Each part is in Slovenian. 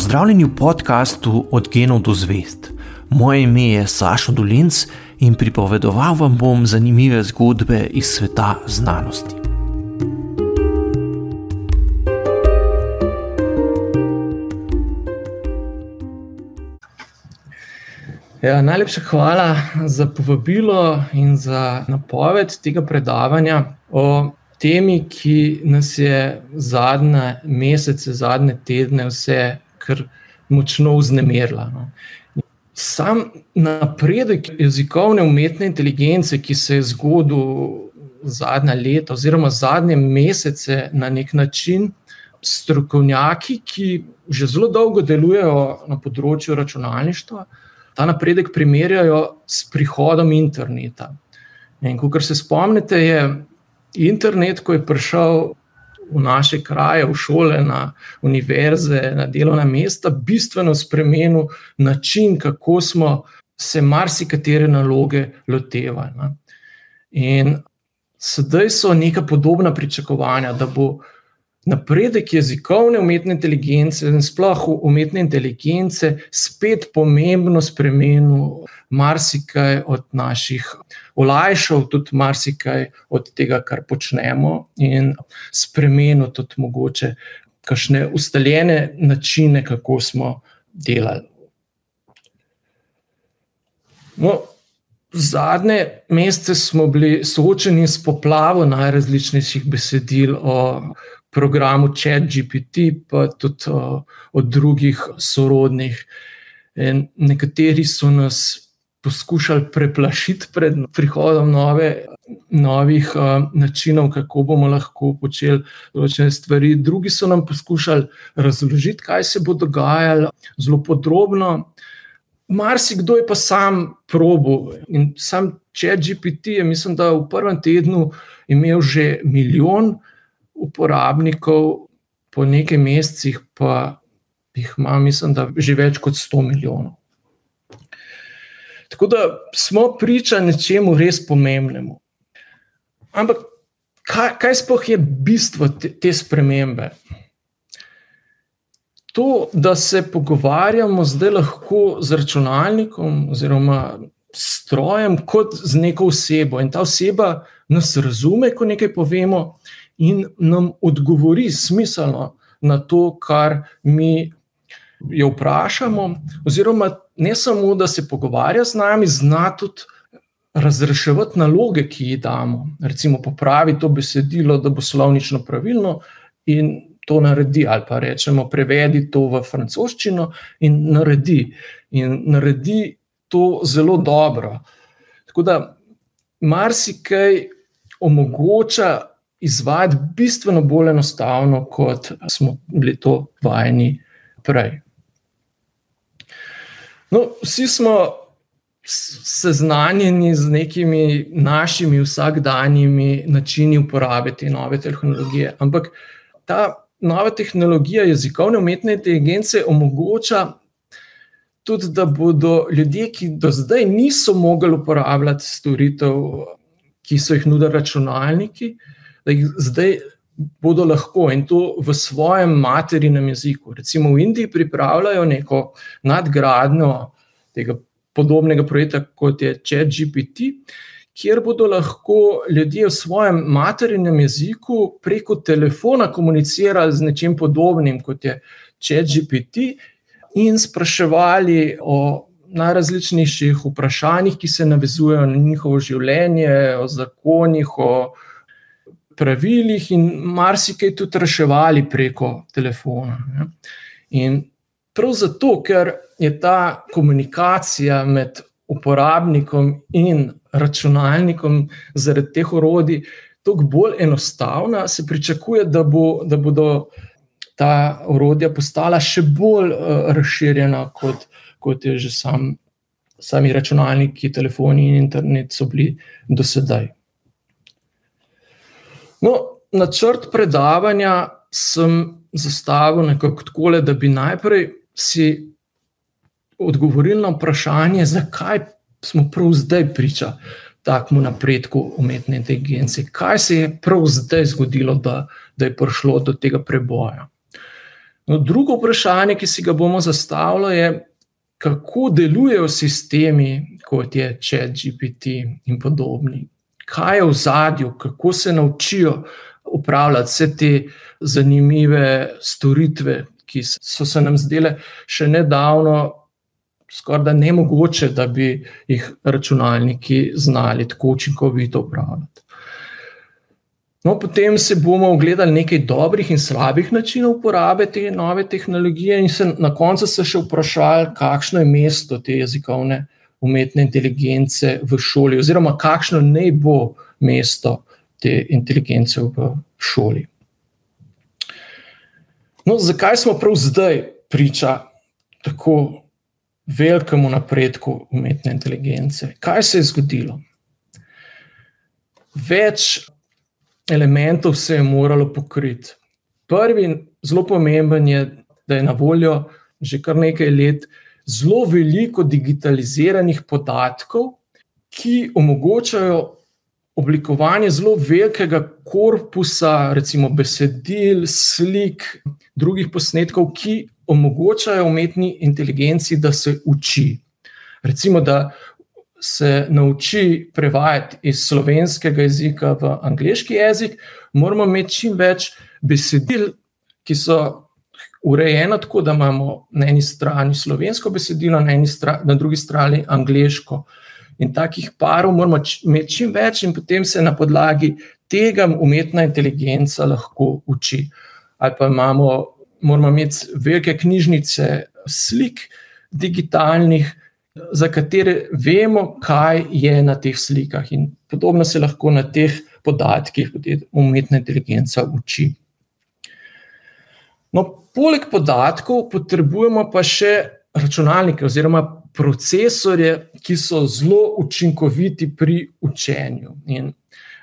Pozdravljeni v podkastu Od genov do zvest. Moje ime je Sašo Dolinc in pripovedoval vam bom zanimive zgodbe iz sveta znanosti. Ja, najlepša hvala za povabilo in za napoved tega predavanja o temi, ki nas je zadnje mesece, zadnje tedne, vse kar močno vznemirila. No. Sam napredek jezikovne umetne inteligence, ki se je zgodil zadnja leta, oziroma zadnje mesece, na nek način, strokovnjaki, ki že zelo dolgo delujejo na področju računalništva, ta napredek primerjajo s prihodom interneta. In, kot se spomnite, je internet, ko je prišel v naše kraje, v šole, na univerze, na delovna mesta, bistveno spremenil način, kako smo se marsikatere naloge lotevali. Ne. In sedaj so neka podobna pričakovanja, da bo napredek jezikovne umetne inteligence in sploh umetne inteligence spet pomembno spremenil marsikaj od naših olajšal tudi marsikaj od tega, kar počnemo, in spremenil tudi mogoče kakšne ustaljene načine, kako smo delali. No, zadnje mesece smo bili soočeni s poplavo najrazličnejših besedil o programu ChatGPT, pa tudi o, o drugih sorodnih. In nekateri so nas poskušali preplašiti pred prihodom nove, novih uh, načinov, kako bomo lahko počeli določene stvari. Drugi so nam poskušali razložiti, kaj se bo dogajalo, zelo podrobno. Marsikdo je pa sam probo in sam ChatGPT je, mislim, da v prvem tednu imel že milijon uporabnikov, po nekaj mesecih pa jih ima, mislim, da že več kot 100 milijonov. Tako da smo priča nečemu res pomembnemu. Ampak kaj, kaj sploh je bistvo te, te spremembe? To, da se pogovarjamo zdaj lahko z računalnikom oziroma strojem, kot z neko osebo, in ta oseba nas razume, ko nekaj povemo, in nam odgovori smiselno na to, kar mi jo vprašamo, oziroma ne samo, da se pogovarja z nami, zna tudi razreševati naloge, ki jih damo. Recimo, popravi to besedilo, da bo slovnično pravilno in to naredi, ali pa rečemo, prevedi to v francoščino in naredi. In naredi to zelo dobro. Tako da marsikaj omogoča izvajati bistveno bolj enostavno, kot smo bili to vajeni prej. No, vsi smo seznanjeni z nekimi našimi vsakdanjimi načini uporabe te nove tehnologije. Ampak ta nova tehnologija jezikovne umetne inteligence omogoča tudi, da bodo ljudje, ki do zdaj niso mogli uporabljati storitev, ki so jih nudili računalniki, da jih zdaj bodo lahko in to v svojem materinem jeziku. Recimo v Indiji pripravljajo neko nadgradnjo tega podobnega projekta kot je ChatGPT, kjer bodo lahko ljudje v svojem materinem jeziku preko telefona komunicirali z nečim podobnim kot je ChatGPT in spraševali o. Najrazličnejših vprašanjih, ki se navezujejo na njihovo življenje, o zakonih, o pravilih in marsikaj tudi reševali preko telefona. Ne. In prav zato, ker je ta komunikacija med uporabnikom in računalnikom zaradi teh orodij tako bolj enostavna, se pričakuje, da, bo, da bodo ta orodja postala še bolj uh, razširjena, kot, kot je že sam. Sami računalniki, telefoni in internet so bili do sedaj. No, načrt predavanja sem zastavil nekako tako, da bi najprej si odgovorili na vprašanje, zakaj smo prav zdaj priča takemu napredku umetne inteligence. Kaj se je prav zdaj zgodilo, da, da je prišlo do tega preboja? No, drugo vprašanje, ki si ga bomo zastavili, je, kako delujejo sistemi, kot je ChatGPT in podobni. Kaj je v zadju, kako se naučijo upravljati vse te zanimive storitve, ki so se nam zdele še nedavno. Skoraj ne mogoče, da bi jih računalniki znali tako učinkovito upravljati. No, potem se bomo ogledali nekaj dobrih in slabih načinov uporabe te nove tehnologije, in se na koncu se še vprašali, kakšno je mesto te jezikovne umetne inteligence v šoli, oziroma kakšno naj bo mesto te inteligence v šoli. No, zakaj smo prav zdaj priča tako velikemu napredku umetne inteligence? Kaj se je zgodilo? Več elementov se je moralo pokriti. Prvi, zelo pomemben je, da je na voljo že kar nekaj let zelo veliko digitaliziranih podatkov, ki omogočajo oblikovanje zelo velikega korpusa, recimo besedil, slik, drugih posnetkov, ki omogočajo umetni inteligenci, da se uči. Recimo, da se nauči prevajati iz slovenskega jezika v angliški jezik, moramo imeti čim več besedil, ki so urejena tako, da imamo na eni strani slovensko besedilo, na, strani, na drugi strani angliško. In takih parov moramo imeti čim več, in potem se na podlagi tega umetna inteligenca lahko uči. Ali pa imamo, moramo imeti velike knjižnice slik, digitalnih, za katere vemo, kaj je na teh slikah. In podobno se lahko na teh podatkih umetna inteligenca uči. No, poleg podatkov potrebujemo pa še računalnike oziroma procesorje, ki so zelo učinkoviti pri učenju. In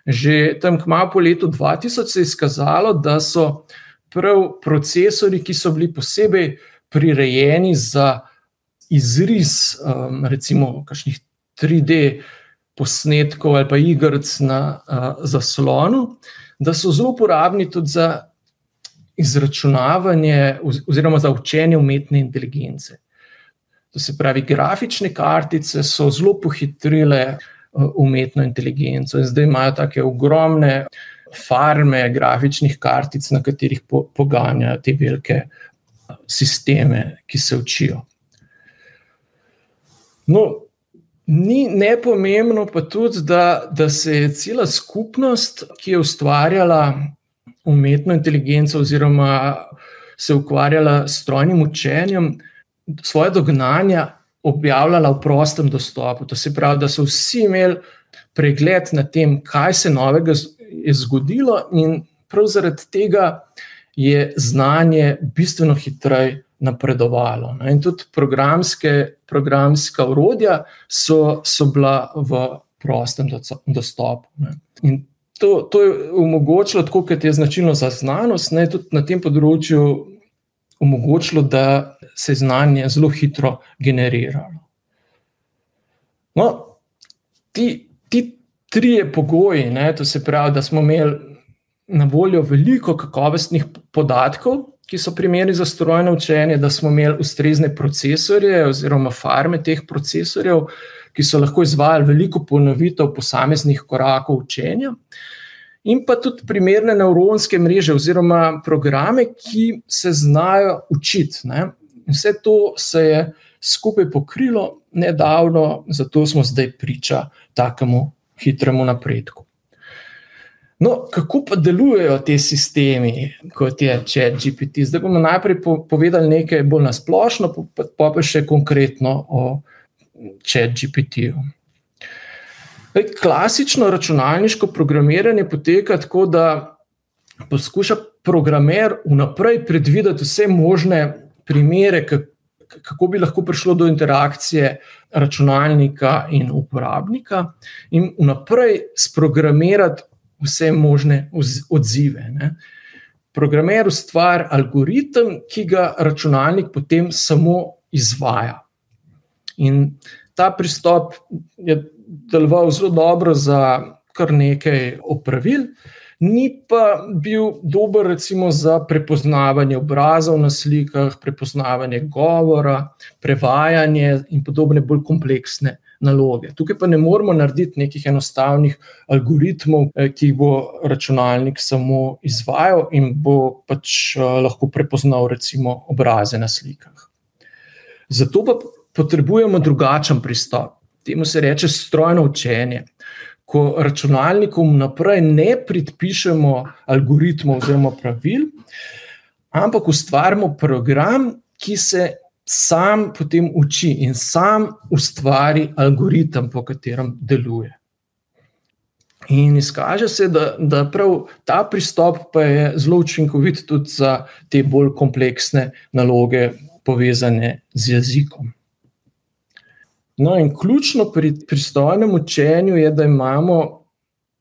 že tam, kmalo po letu 2000, se je izkazalo, da so prav procesori, ki so bili posebej prirejeni za izris, um, recimo, kakšnih 3D posnetkov ali pa igrc na uh, zaslonu, da so zelo uporabni tudi za izračunavanje oziroma za učenje umetne inteligence. To se pravi, grafične kartice so zelo pohitrile uh, umetno inteligenco in zdaj imajo tako ogromne farme grafičnih kartic, na katerih po, poganjajo te velike uh, sisteme, ki se učijo. No, ni nepomembno pa tudi, da, da se je cela skupnost, ki je ustvarjala umetno inteligenco, oziroma se ukvarjala s strojnim učenjem, svoje dognanja objavljala v prostem dostopu. To se pravi, da so vsi imeli pregled nad tem, kaj se novega je zgodilo, in prav zaradi tega je znanje bistveno hitreje napredovalo. Ne. In tudi programska urodja so, so bila v prostem dostopu. Ne. In to, to je omogočilo, tako kot je značilno za znanost, ne, tudi na tem področju omogočilo, da se znanje zelo hitro generiralo. No, ti, ti trije pogoji, ne, to se pravi, da smo imeli na voljo veliko kakovostnih podatkov, ki so primeri za strojno učenje, da smo imeli ustrezne procesorje oziroma farme teh procesorjev, ki so lahko izvajali veliko ponovitev posameznih korakov učenja. In pa tudi primerne nevronske mreže oziroma programe, ki se znajo učiti. Ne? Vse to se je skupaj pokrilo nedavno, zato smo zdaj priča takemu hitremu napredku. No, kako pa delujejo ti sistemi, kot je ChatGPT? Zdaj bomo najprej povedali nekaj bolj nasplošno, pa pa še konkretno o ChatGPT-ju. Klasično računalniško programiranje poteka tako, da poskuša programer vnaprej predvideti vse možne primere, kako bi lahko prišlo do interakcije računalnika in uporabnika, in vnaprej sprogramirati vse možne odzive. Ne. Programer ustvari algoritem, ki ga računalnik potem samo izvaja. In ta pristop je deloval zelo dobro za kar nekaj opravil, ni pa bil dober, recimo, za prepoznavanje obrazov na slikah, prepoznavanje govora, prevajanje in podobne bolj kompleksne naloge. Tukaj pa ne moremo narediti nekih enostavnih algoritmov, eh, ki jih bo računalnik samo izvajal in bo pač eh, lahko prepoznal, recimo, obraze na slikah. Zato pa potrebujemo drugačen pristop. Temu se reče strojno učenje. Ko računalnikom naprej ne predpišemo algoritmov oziroma pravil, ampak ustvarjamo program, ki se sam potem uči in sam ustvari algoritem, po katerem deluje. In izkaže se, da, da prav ta pristop pa je zelo učinkovit tudi za te bolj kompleksne naloge, povezane z jezikom. No, in ključno pri pristojnem učenju je, da imamo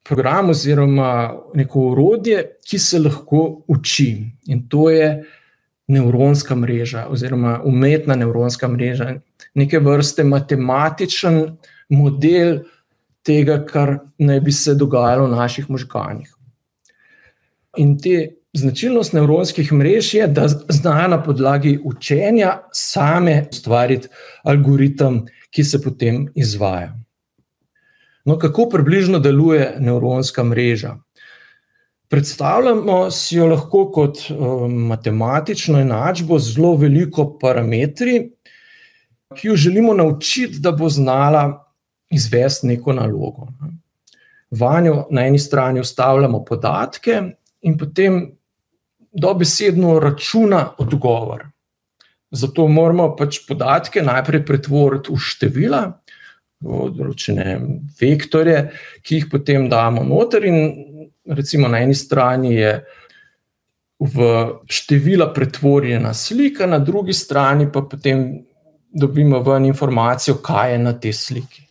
program oziroma neko urodje, ki se lahko uči. In to je nevronska mreža oziroma umetna nevronska mreža, neke vrste matematičen model tega, kar naj bi se dogajalo v naših možganjih. In te značilnost nevronskih mrež je, da znajo na podlagi učenja same ustvariti algoritem ki se potem izvaja. No, kako približno deluje nevronska mreža? Predstavljamo si jo lahko kot um, matematično enačbo z zelo veliko parametri, ki jo želimo naučiti, da bo znala izvesti neko nalogo. Vanjo na eni strani ustavljamo podatke, in potem dobesedno računa odgovor. Zato moramo pač podatke najprej pretvoriti v števila, v določene vektorje, ki jih potem damo noter. In recimo na eni strani je v števila pretvorjena slika, na drugi strani pa potem dobimo ven informacijo, kaj je na tej sliki.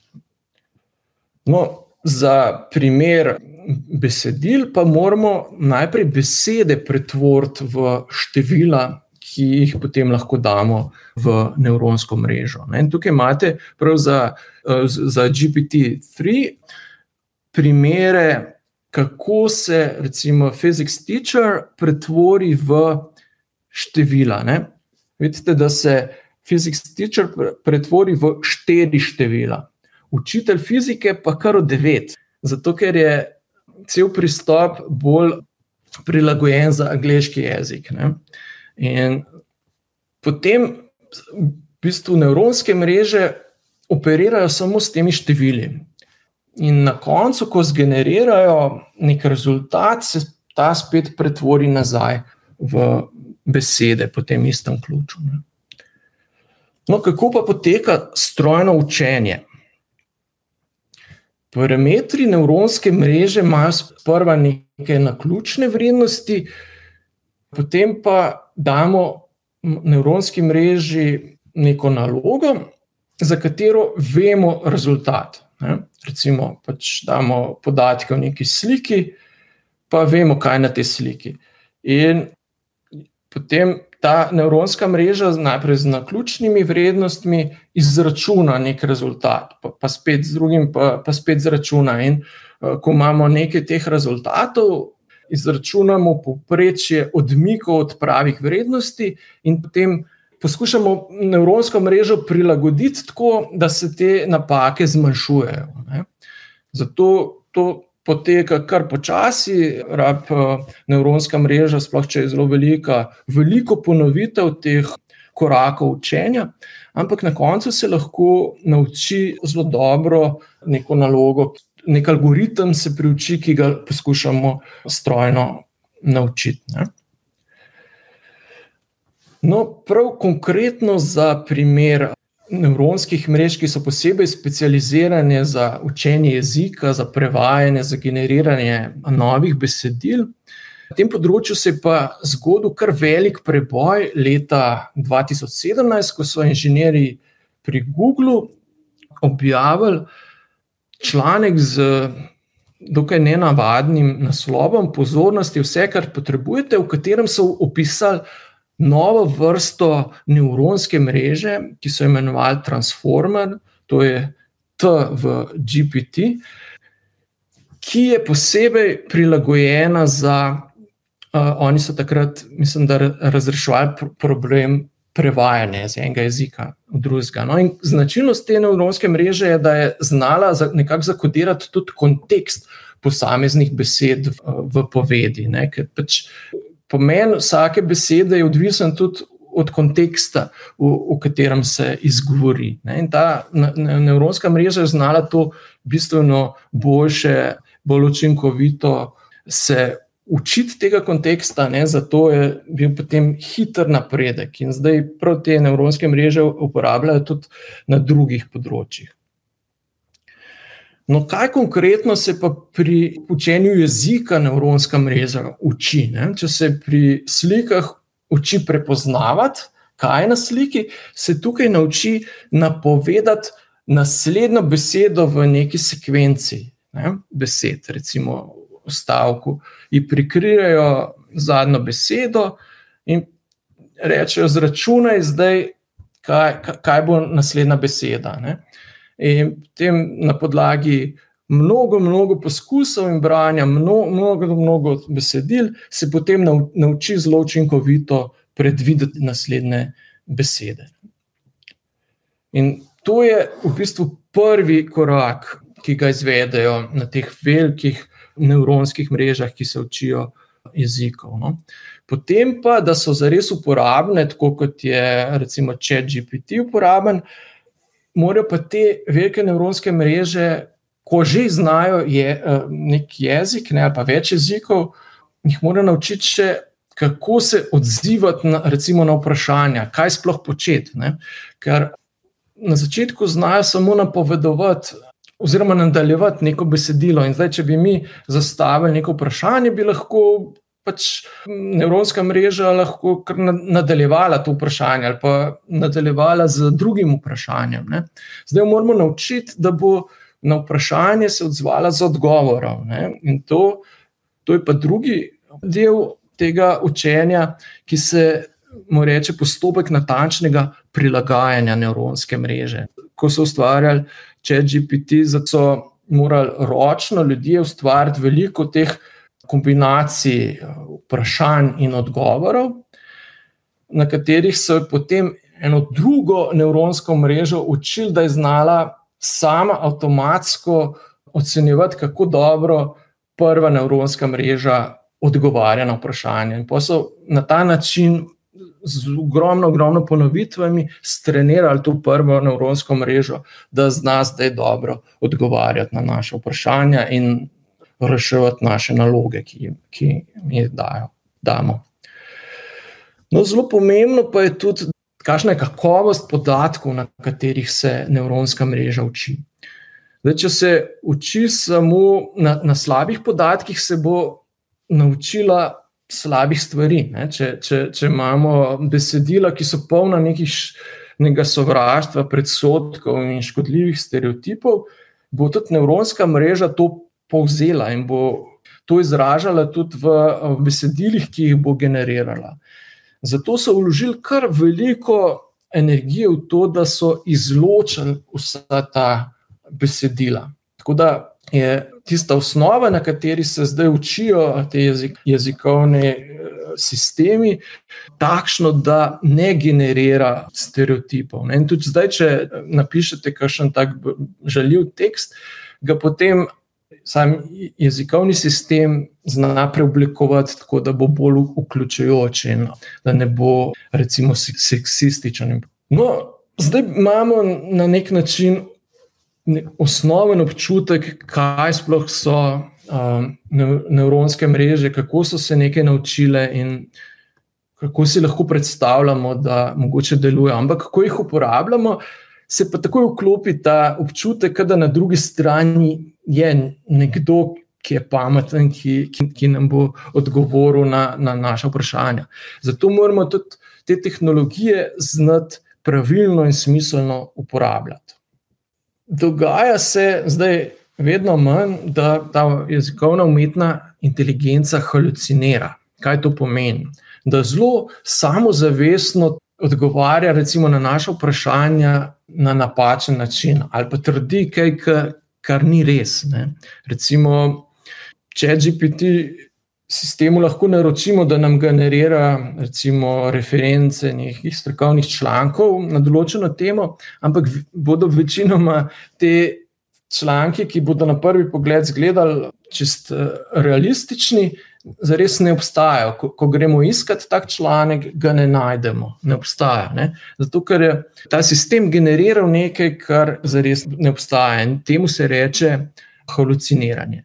No, za primer besedil pa moramo najprej besede pretvoriti v števila ki jih potem lahko damo v nevronsko mrežo. In tukaj imate za, eh, za GPT-3 primere, kako se recimo Physics Teacher pretvori v števila. Ne? Vidite, da se Physics Teacher pretvori v štiri števila, učitelj fizike pa kar v devet. Zato, ker je cel pristop bolj prilagojen za angliški jezik. Ne? In potem v bistvu nevronske mreže operirajo samo s temi števili. In na koncu, ko zgenerirajo nek rezultat, se ta spet pretvori nazaj v besede po tem istem ključu. No, kako pa poteka strojno učenje? Parametri nevronske mreže imajo sprva neke naključne vrednosti, potem pa damo nevronski mreži neko nalogo, za katero vemo rezultat. Ne? Recimo, pač damo podatke o neki sliki, pa vemo, kaj je na tej sliki. In potem ta nevronska mreža, najprej z naključnimi vrednostmi, izračuna nek rezultat, pa, pa spet z drugim, pa, pa spet zračuna. In uh, ko imamo nekaj teh rezultatov, izračunamo povprečje odmikov od pravih vrednosti, in potem poskušamo nevronsko mrežo prilagoditi tako, da se te napake zmanjšujejo. Ne. Zato to poteka kar počasi, rab eh, nevronska mreža, sploh če je zelo velika, veliko ponovitev teh korakov učenja. Ampak na koncu se lahko nauči zelo dobro neko nalogo, nek algoritem se priuči, ki ga poskušamo strojno naučiti. Ne? No, prav konkretno za primer nevronskih mrež, ki so posebej specializirane za učenje jezika, za prevajanje, za generiranje novih besedil. Na tem področju se je pa zgodil kar velik preboj leta 2017, ko so inženirji pri Googlu objavili, članek z precej nenavadnim naslovom, pozornosti, vse, kar potrebujete, v katerem so opisali novo vrsto nevronske mreže, ki so imenovali Transformer, to je T v GPT. ki je posebej prilagojena za. Uh, oni so takrat, mislim, da razreševali problem prevajanja iz enega jezika v drugega. No, značilnost te nevronske mreže je, da je znala nekako zakodirati tudi kontekst posameznih besed v, v povedi. Ne, pač pomen vsake besede je odvisen tudi od konteksta, v, v katerem se izgovori. Ne? In ta nevropska mreža je znala to bistveno boljše, bolj učinkovito se učiti tega konteksta, ne? zato je bil potem hiter napredek. In zdaj prav te nevropske mreže uporabljajo tudi na drugih področjih. No, kaj konkretno se pa pri učenju jezika nevropska mreža uči? Ne? Če se pri slikah uči prepoznavati, kaj je na sliki, se tukaj nauči napovedati naslednjo besedo v neki sekvenci ne, besed, recimo stavku, in prikrijejo zadnjo besedo in rečejo: Zračunaj zdaj, kaj, kaj bo naslednja beseda. Ne. In potem na podlagi. Mnogo, mnogo poskusov in branja, mnogo, mnogo, mnogo besedil, se potem nauči zelo učinkovito predvideti naslednje besede. In to je v bistvu prvi korak, ki ga izvedejo na teh velikih nevropskih mrežah, ki se učijo jezikov. No. Potem pa, da so zares uporabne, tako kot je recimo ChatGPT uporaben, morajo pa te velike nevropske mreže, ko že znajo je, nek jezik, ne pa več jezikov, jih morajo naučiti še kako se odzivati na, recimo, na vprašanja, kaj sploh početi. Ne? Ker na začetku znajo samo napovedovati. Oziroma, nadaljevati neko besedilo. In zdaj, če bi mi zastavili neko vprašanje, bi lahko pač nevropska mreža lahko nadaljevala to vprašanje ali pa nadaljevala z drugim vprašanjem. Ne? Zdaj jo moramo naučiti, da bo na vprašanje se odzvala z odgovorom. Ne? In to, to je pa drugi del tega učenja, ki se mu reče postopek natančnega prilagajanja nevropske mreže. Ko so ustvarjali ChatGPT, so morali ročno ljudje ustvariti veliko teh kombinacij vprašanj in odgovorov, na katerih so potem eno drugo nevropsko mrežo učili, da je znala sama avtomatsko ocenjevati, kako dobro prva nevropska mreža odgovarja na vprašanje. In pa so na ta način z ogromno, ogromno ponovitvami strenirali to prvo nevropsko mrežo, da zna zdaj dobro odgovarjati na naše vprašanja in reševati naše naloge, ki, ki jih dajo, damo. No, zelo pomembno pa je tudi, kakšna je kakovost podatkov, na katerih se nevropska mreža uči. Zdaj, če se uči samo na, na slabih podatkih, se bo naučila slabih stvari. Če, če, če imamo besedila, ki so polna nekega sovraštva, predsotkov in škodljivih stereotipov, bo tudi nevropska mreža to povzela in bo to izražala tudi v, v besedilih, ki jih bo generirala. Zato so vložili kar veliko energije v to, da so izločili vsa ta besedila. Tako da je tista osnova, na kateri se zdaj učijo te jezik, jezikovne eh, sistemi, takšno, da ne generira stereotipov. In tudi zdaj, če napišete kakšen tak žaljiv tekst, ga potem. Sam jezikovni sistem zna preoblikovati tako, da bo bolj vključujoč in da ne bo, recimo, seksističen. No, zdaj imamo na nek način osnoven občutek, kaj sploh so um, nevropske mreže, kako so se nekaj naučile in kako si lahko predstavljamo, da mogoče delujejo. Ampak, ko jih uporabljamo, se pa takoj vklopi ta občutek, da na drugi strani je nekdo. Ki je pameten, ki, ki, ki nam bo odgovoril na, na naše vprašanja. Zato moramo tudi te tehnologije znati pravilno in smiselno uporabljati dogaja se zdaj vedno manj, da ta jezikovna umetna inteligenca halucinira. Kaj to pomeni? Da zelo samozavestno odgovarja recimo, na naše vprašanja na napačen način ali pa trdi kaj, kar ni res. Ne. Recimo, če GPT sistemu lahko naročimo, da nam generira recimo, reference nekih strokovnih člankov na določeno temo, ampak bodo večinoma te članke, ki bodo na prvi pogled izgledali čist eh, realistični, zares ne obstajajo. Ko, ko gremo iskat tak članek, ga ne najdemo, ne obstaja. Ne? Zato, ker je ta sistem generiral nekaj, kar zares ne obstaja in temu se reče haluciniranje.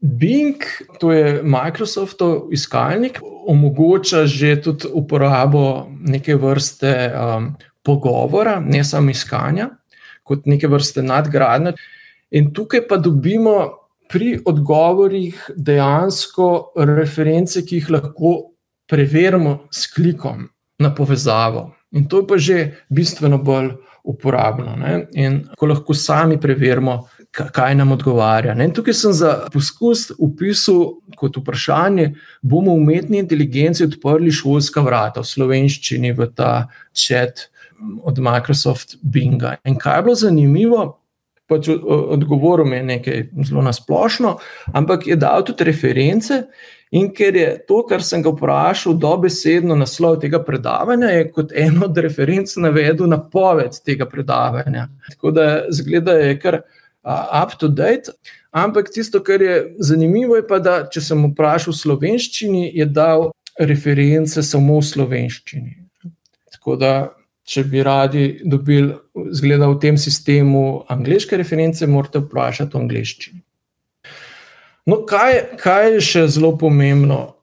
Bing, to je Microsoftov iskalnik, omogoča že tudi uporabo neke vrste um, pogovora, ne samo iskanja, kot neke vrste nadgradnje. In tukaj pa dobimo pri odgovorih dejansko reference, ki jih lahko preverimo s klikom na povezavo. In to je pa že bistveno bolj uporabno. Ne? In ko lahko sami preverimo, kaj nam odgovarja. Ne? Tukaj sem za poskus upisal kot vprašanje, bomo umetni inteligenci odprli šolska vrata v slovenščini v ta čat od Microsoft Binga. In kaj je bilo zanimivo, pač odgovoril mi je nekaj zelo nasplošno, ampak je dal tudi reference. In ker je to, kar sem ga vprašal, dobesedno naslov tega predavanja, je kot eno od referenc navedel napoved tega predavanja. Tako da zgleda, da je kar up to date. Ampak tisto, kar je zanimivo, je pa, da če sem vprašal v slovenščini, je dal reference samo v slovenščini. Tako da, če bi radi dobili, zgleda v tem sistemu, angliške reference, morate vprašati v angliščini. No, kaj, kaj je še zelo pomembno?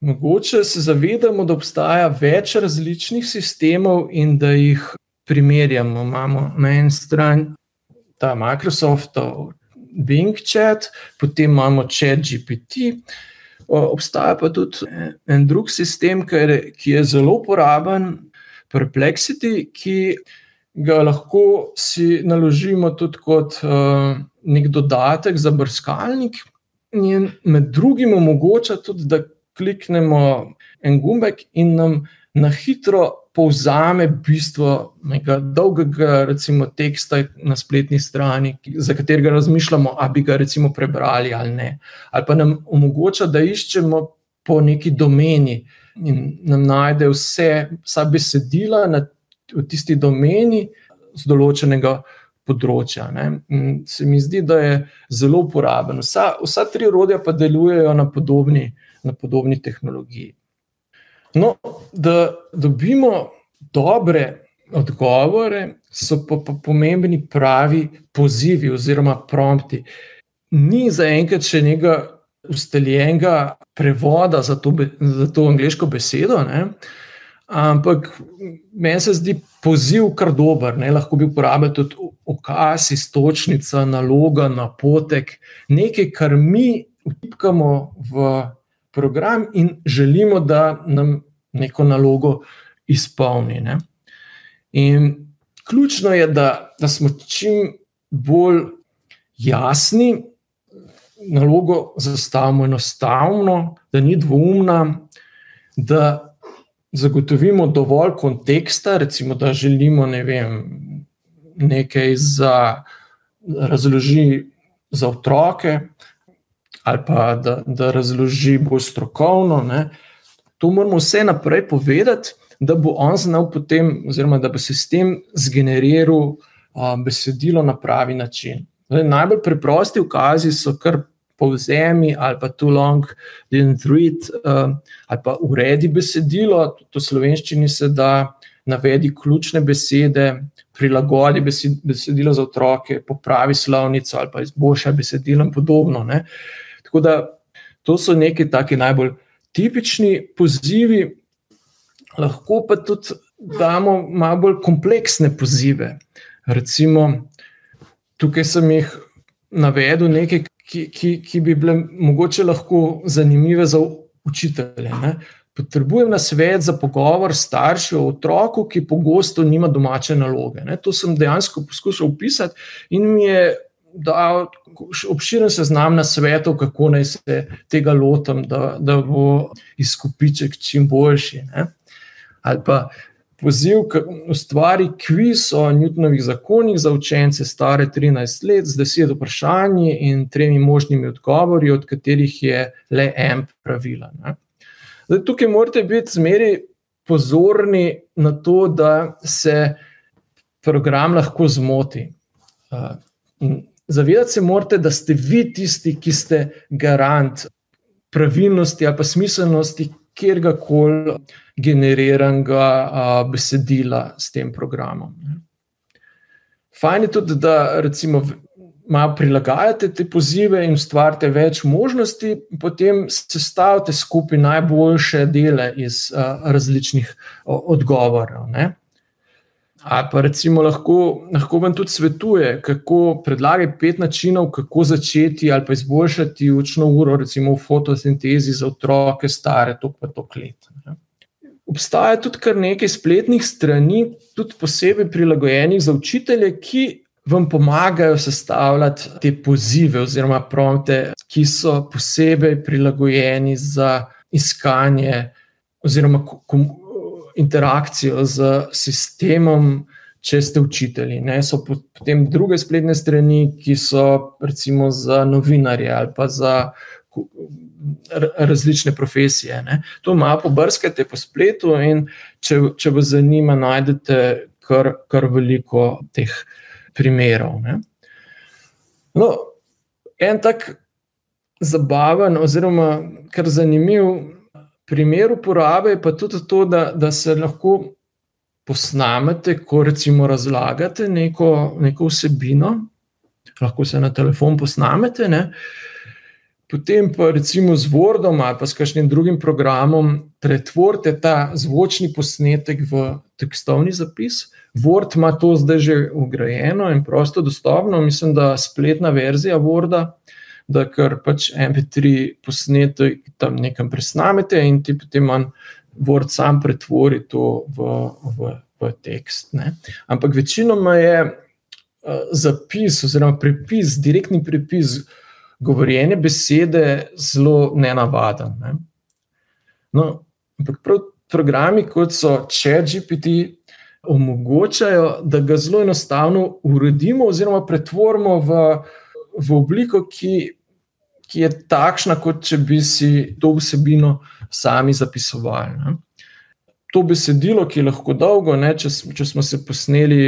Mogoče se zavedamo, da obstaja več različnih sistemov in da jih primerjamo. Imamo na eni strani ta Microsoft, Bing chat, potem imamo chat GPT. Obstaja pa tudi en drug sistem, ki je zelo uporaben, Perplexity, ki ga lahko si naložimo tudi kot nek dodatek za brskalnik. In med drugim omogoča tudi, da kliknemo en gumbek in nam na hitro povzame bistvo nekega dolgega recimo, teksta na spletni strani, za katerega razmišljamo, ali bi ga recimo prebrali ali ne. Ali pa nam omogoča, da iščemo po neki domeni in nam najde vse, vsa besedila na, v tisti domeni z določenega. Področja, se mi zdi, da je zelo uporaben. Vsa, vsa tri orodja pa delujejo na podobni, na podobni tehnologiji. No, da dobimo dobre odgovore, so pa, pa pomembni pravi pozivi oziroma prompti. Ni zaenkrat še nekega ustaljenega prevoda za to, za to angliško besedo, ne? ampak meni se zdi poziv kar dober. Ne? Lahko bi uporabljal tudi okaz, istočnica, naloga, napotek, nekaj, kar mi vtipkamo v program in želimo, da nam neko nalogo izpolni. Ne? In ključno je, da, da smo čim bolj jasni, nalogo zastavimo enostavno, da ni dvoumna, da zagotovimo dovolj konteksta, recimo, da želimo ne vem, nekaj za razložiti za otroke ali pa da, da razloži bolj strokovno. Ne. To moramo vse naprej povedati, da bo on znal potem, oziroma da bo sistem zgeneriral a, besedilo na pravi način. Zdaj, najbolj preprosti ukazi so kar povzemi ali pa too long, didn't read, uh, ali pa uredi besedilo, to v slovenščini se da, navedi ključne besede, prilagodi besedilo za otroke, popravi slovnico ali pa izboljša besedilo in podobno. Ne. Tako da to so neki taki najbolj tipični pozivi, lahko pa tudi damo malo bolj kompleksne pozive. Recimo, tukaj sem jih navedel nekaj, ki, ki, ki bi bile mogoče lahko zanimive za učitelje. Ne? Potrebujem na svet za pogovor s starši o otroku, ki pogosto nima domače naloge. Ne? To sem dejansko poskušal opisati in mi je dal obširen seznam na svetu, kako naj se tega lotim, da, da bo izkupiček čim boljši. Ne? Ali pa poziv, da ustvari kviz o Newtonovih zakonih za učence stare 13 let z 10 vprašanji in tremi možnimi odgovori, od katerih je le en pravilen. Zdaj, tukaj morate biti zmeri pozorni na to, da se program lahko zmoti. In zavedati se morate, da ste vi tisti, ki ste garant pravilnosti ali pa smiselnosti kjer koli generiranega besedila s tem programom. Fajn je tudi, da recimo. Malo prilagajate te pozive in ustvarjate več možnosti, potem sestavite skupaj najboljše dele iz uh, različnih uh, odgovorov. Ne? Ali pa recimo lahko, lahko vam tudi svetuje, kako predlagati pet načinov, kako začeti ali pa izboljšati učno uro, recimo v fotosintezi za otroke, stare tok pa tok let. Obstaja tudi kar nekaj spletnih strani, tudi posebej prilagojenih za učitelje, ki vam pomagajo sestavljati te pozive oziroma prompte, ki so posebej prilagojeni za iskanje oziroma interakcijo z sistemom, če ste učitelji. Ne? So potem druge spletne strani, ki so recimo za novinarje ali pa za različne profesije. Ne? To malo pobrskate po spletu, in če, če vas zanima, najdete kar, kar veliko teh primerov. No, en tak zabaven, oziroma kar zanimiv primer uporabe je pa tudi to, da, da se lahko posnamete, ko recimo razlagate neko, neko vsebino, lahko se na telefon posnamete. Ne? Potem pa recimo z Wordom ali pa s kakšnim drugim programom pretvorite ta zvočni posnetek v tekstovni zapis. Word ima to zdaj že ugrajeno in prosto dostopno, mislim, da spletna verzija Worda da kar pač MP3 posnetek tam nekam presnamete in ti potem manj Word sam pretvori to v, v, v tekst. Ne. Ampak večinoma je uh, zapis oziroma prepis, direktni prepis govorjene besede zelo nenavaden. Ne. No, ampak prav programi, kot so ChatGPT, omogočajo, da ga zelo enostavno uredimo oziroma pretvorimo v, v obliko, ki ki je takšna, kot če bi si to vsebino sami zapisovali. Ne. To besedilo, ki je lahko dolgo, ne, če, če smo se posneli,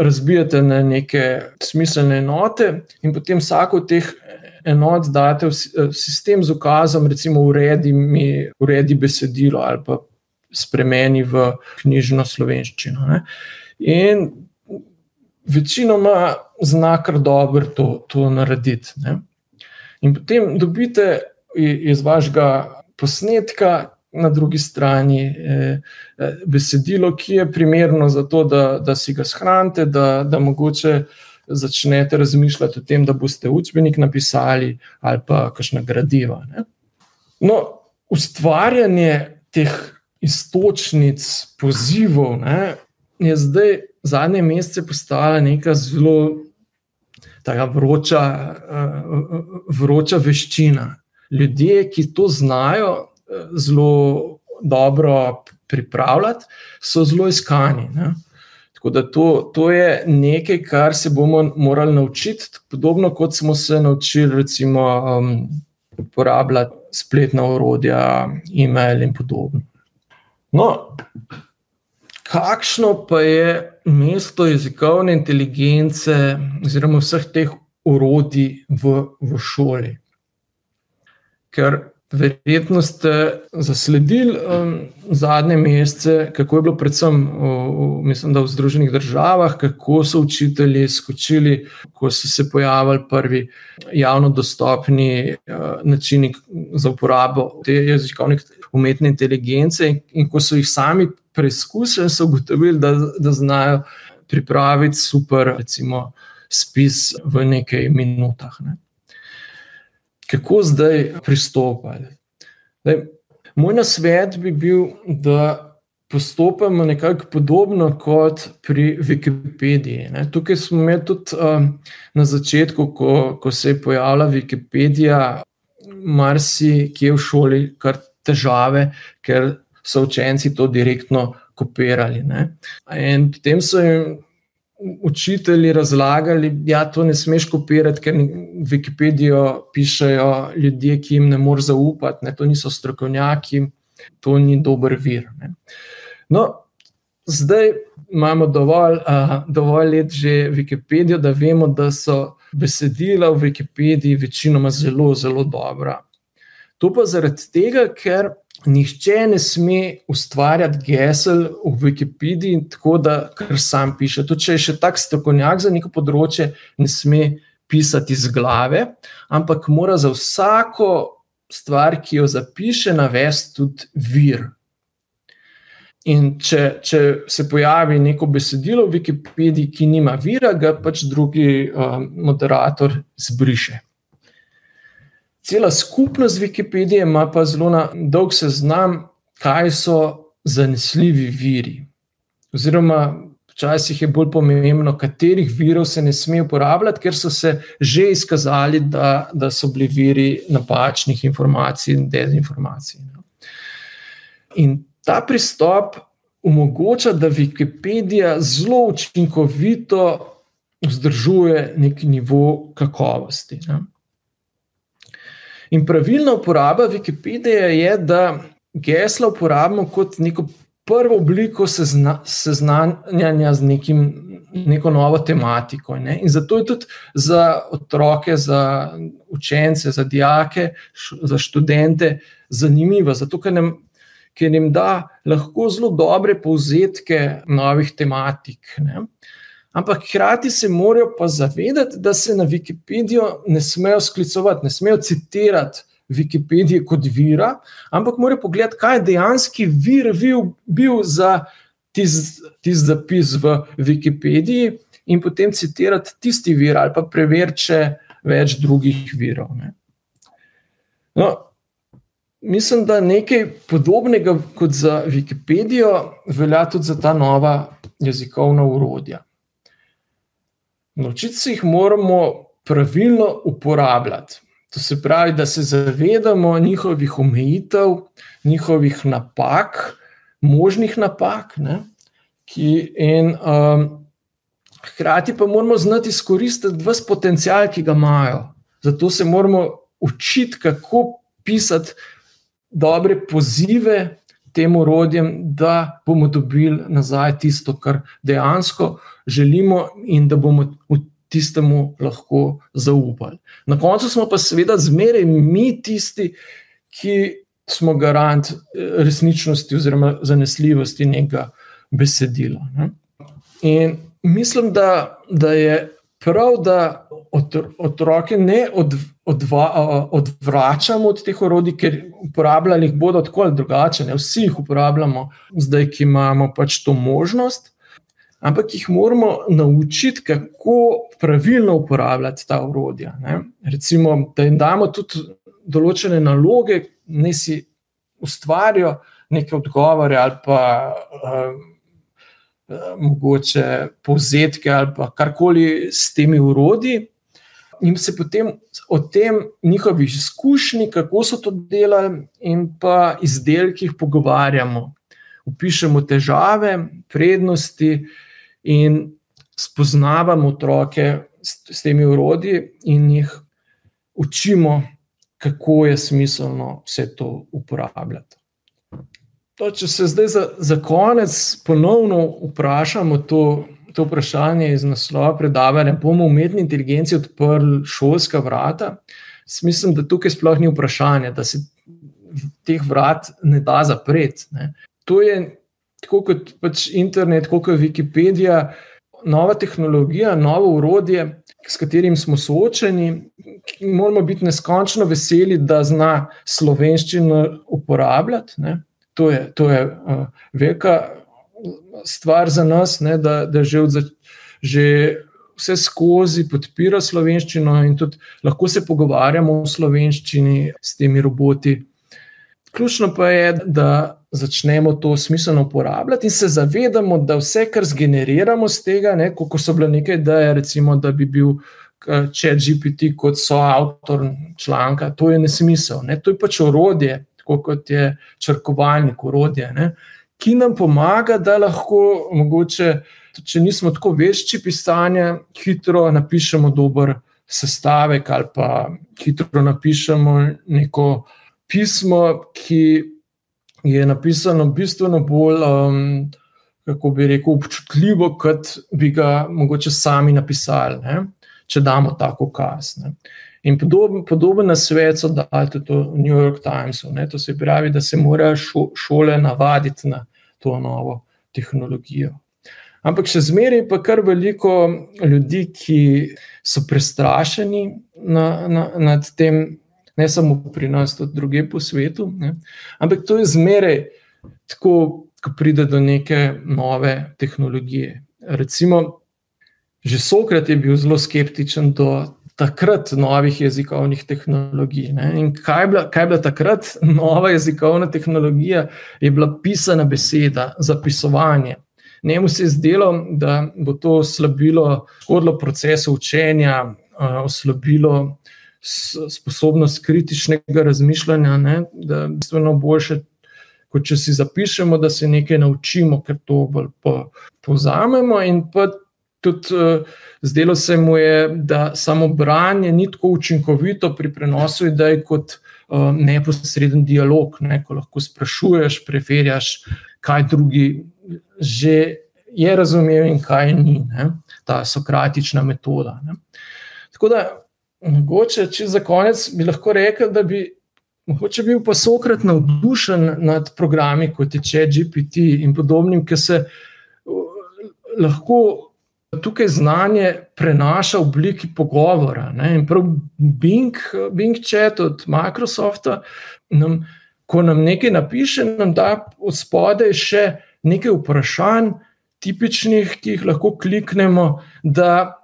razbijate na neke smiselne enote, in potem vsako od teh enot date v sistem z ukazom, recimo, uredi, mi, uredi besedilo ali pa spremeni v knjižno slovenščino. Ne. In večinoma zna kar dobro to, to narediti. Ne. In potem dobite iz vašega posnetka na drugi strani eh, eh, besedilo, ki je primerno za to, da, da si ga shranite, da, da mogoče začnete razmišljati o tem, da boste učbenik napisali ali pa kakšna gradiva. Ne? No, ustvarjanje teh istočnic, pozivov ne, je zdaj zadnje mesece postala neka zelo ta vroča, eh, vroča veščina. Ljudje, ki to znajo eh, zelo dobro pripravljati, so zelo iskani. Ne? Tako da to, to je nekaj, kar se bomo morali naučiti, podobno kot smo se naučili, recimo, um, uporabljati spletna urodja, e-mail in podobno. No, kakšno pa je mesto jezikovne inteligence, oziroma vseh teh urodij v, v šoli. Ker verjetno ste zasledili um, zadnje mesece, kako je bilo, predvsem v, mislim, v Združenih državah, kako so učitelji skočili, ko so se pojavili prvi javno dostopni uh, načini za uporabo te jezikovne umetne inteligence in, in ko so jih sami preizkusili, so ugotovili, da, da znajo pripraviti super, recimo, spis v nekaj minutah. Ne. Kako zdaj pristopiti? Moj nasvet bi bil, da postopamo nekako podobno kot pri Wikipediji. Ne. Tukaj smo imeli tudi um, na začetku, ko, ko se je pojavila Wikipedija, marsikje v šoli, kar težave, ker so učenci to direktno kopirali. Ne. In potem so jim učitelji razlagali, da ja, to ne smeš kopirati, ker Wikipedijo pišajo ljudje, ki jim ne moreš zaupati, ne, to niso strokovnjaki, to ni dober vir. Ne. No, zdaj imamo dovolj, uh, dovolj let že Wikipedijo, da vemo, da so besedila v Wikipediji večinoma zelo, zelo dobra. To pa zaradi tega, ker nihče ne sme ustvarjati gesel v Wikipediji, tako da kar sam piše. Tudi če je še tak strokovnjak za neko področje, ne sme pisati iz glave, ampak mora za vsako stvar, ki jo zapiše, navesti tudi vir. In če, če se pojavi neko besedilo v Wikipediji, ki nima vira, ga pač drugi um, moderator zbriše. Cela skupnost Wikipedije ima pa zelo dolg seznam, kaj so zanesljivi viri. Oziroma, včasih je bolj pomembno, katerih virov se ne sme uporabljati, ker so se že izkazali, da, da so bili viri napačnih informacij in dezinformacij. In ta pristop omogoča, da Wikipedija zelo učinkovito vzdržuje neki nivo kakovosti. Ne. In pravilna uporaba Wikipedije je, da gesla uporabimo kot neko prvo obliko sezna, seznanjanja z nekim, neko novo tematiko. Ne? In zato je tudi za otroke, za učence, za dijake, za študente zanimivo, zato ker nam. Ker jim da lahko zelo dobre povzetke novih tematik. Ne? Ampak hkrati se morajo pa zavedati, da se na Wikipedijo ne smejo sklicovati, ne smejo citirati Wikipedije kot vira, ampak morajo pogledati, kaj je dejanski vir bil, bil za tisti tis zapis v Wikipediji, in potem citirati tisti vir ali pa preveriti še več drugih virov. No, mislim, da nekaj podobnega kot za Wikipedijo velja tudi za ta nova jezikovna urodja. Naučiti se jih moramo pravilno uporabljati. To se pravi, da se zavedamo njihovih omejitev, njihovih napak, možnih napak. Ne, ki, in, um, hkrati pa moramo znati izkoristiti vse potencial, ki ga imajo. Zato se moramo učiti, kako pisati dobre pozive tem urodjem, da bomo dobili nazaj tisto, kar dejansko želimo in da bomo v tistemu lahko zaupali. Na koncu smo pa seveda zmeraj mi tisti, ki smo garant eh, resničnosti oziroma zanesljivosti nekega besedila. Ne? In mislim, da, da je prav, da otroke ne od, odva, odvračamo od teh orodij, ker uporabljali jih bodo tako ali drugače. Ne? Vsi jih uporabljamo, zdaj, ki imamo pač to možnost ampak jih moramo naučiti, kako pravilno uporabljati ta urodja. Ne? Recimo, da jim damo tudi določene naloge, ne si ustvarijo neke odgovore ali pa uh, mogoče povzetke ali karkoli s temi urodji. In se potem o tem njihovih izkušnjah, kako so to delali, in pa izdelkih pogovarjamo. Upišemo težave, prednosti, in spoznavamo otroke s, s temi urodji in jih učimo, kako je smiselno vse to uporabljati. To, če se zdaj za, za konec ponovno vprašamo to, to vprašanje iz naslova predavanja, bomo umetni inteligenci odprli šolska vrata. Mislim, da tukaj sploh ni vprašanje, da se teh vrat ne da zapreti. Ne. To je tako kot pač internet, kot je Wikipedija, nova tehnologija, novo urodje, s katerim smo soočeni. Moramo biti neskončno veseli, da zna slovenščino uporabljati. Ne. To je, to je uh, velika stvar za nas, ne, da, da že, od, že vse skozi podpira slovenščino in tudi lahko se pogovarjamo v slovenščini s temi roboti. Ključno pa je, da začnemo to smiselno uporabljati in se zavedamo, da vse, kar zgeneriramo z tega, ne, kot so bile neke ideje, recimo, da bi bil če GPT kot soavtor članka, to je nesmisel. Ne. To je pač orodje, tako kot je črkovalnik, orodje, ne, ki nam pomaga, da lahko, mogoče, če nismo tako vešči pisanja, hitro napišemo dober sestavek ali pa hitro napišemo neko pismo, ki je napisano bistveno bolj. Um, Kako bi rekel, občutljivo, kot bi ga mogoče sami napisali, ne? če damo tako kaz. Ne? In podoben, podoben svet so dali tudi v New York Timesu. Ne? To se pravi, da se morajo šo, šole navaditi na to novo tehnologijo. Ampak še zmeraj pa kar veliko ljudi, ki so prestrašeni na, na, nad tem, ne samo pri nas, tudi druge po svetu. Ne? Ampak to je zmeraj tako, ko pride do neke nove tehnologije. Recimo, že Sokrat je bil zelo skeptičen do takrat novih jezikovnih tehnologij. Ne? In kaj je, bila, kaj je bila takrat nova jezikovna tehnologija? Je bila pisana beseda, zapisovanje. Njemu se je zdelo, da bo to oslabilo, škodilo procesu učenja, oslabilo sposobnost kritičnega razmišljanja, ne? da je bistveno boljše. Če si zapišemo, da se nekaj naučimo, ker to bolj povzamemo, in pa tudi uh, zdelo se mu je, da samo branje ni tako učinkovito pri prenosu idej kot uh, neposreden dialog, ne, ko lahko sprašuješ, preverjaš, kaj drugi že je razumel in kaj ni, ne, ta sokratična metoda. Ne. Tako da, mogoče, če za konec bi lahko rekel, da bi. Mogoče bil pa Sokrat navdušen nad programi kot je ChatGPT in podobnim, ki se lahko tukaj znanje prenaša v obliki pogovora. Ne? In prav Bing, Bing Chat od Microsofta, nam, ko nam nekaj napiše, nam da od spodaj še nekaj vprašanj, tipičnih, ki jih lahko kliknemo, da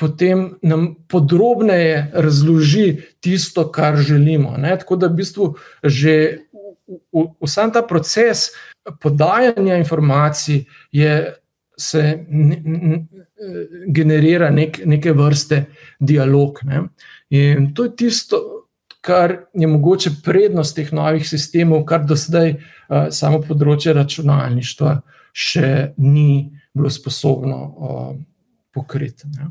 potem nam podrobneje razloži tisto, kar želimo. Ne? Tako da v bistvu že. Vsa ta proces podajanja informacij je se generira nek, neke vrste dialog. Ne. In to je tisto, kar je mogoče prednost teh novih sistemov, kar do zdaj uh, samo področje računalništva še ni bilo sposobno uh, pokriti. Ne.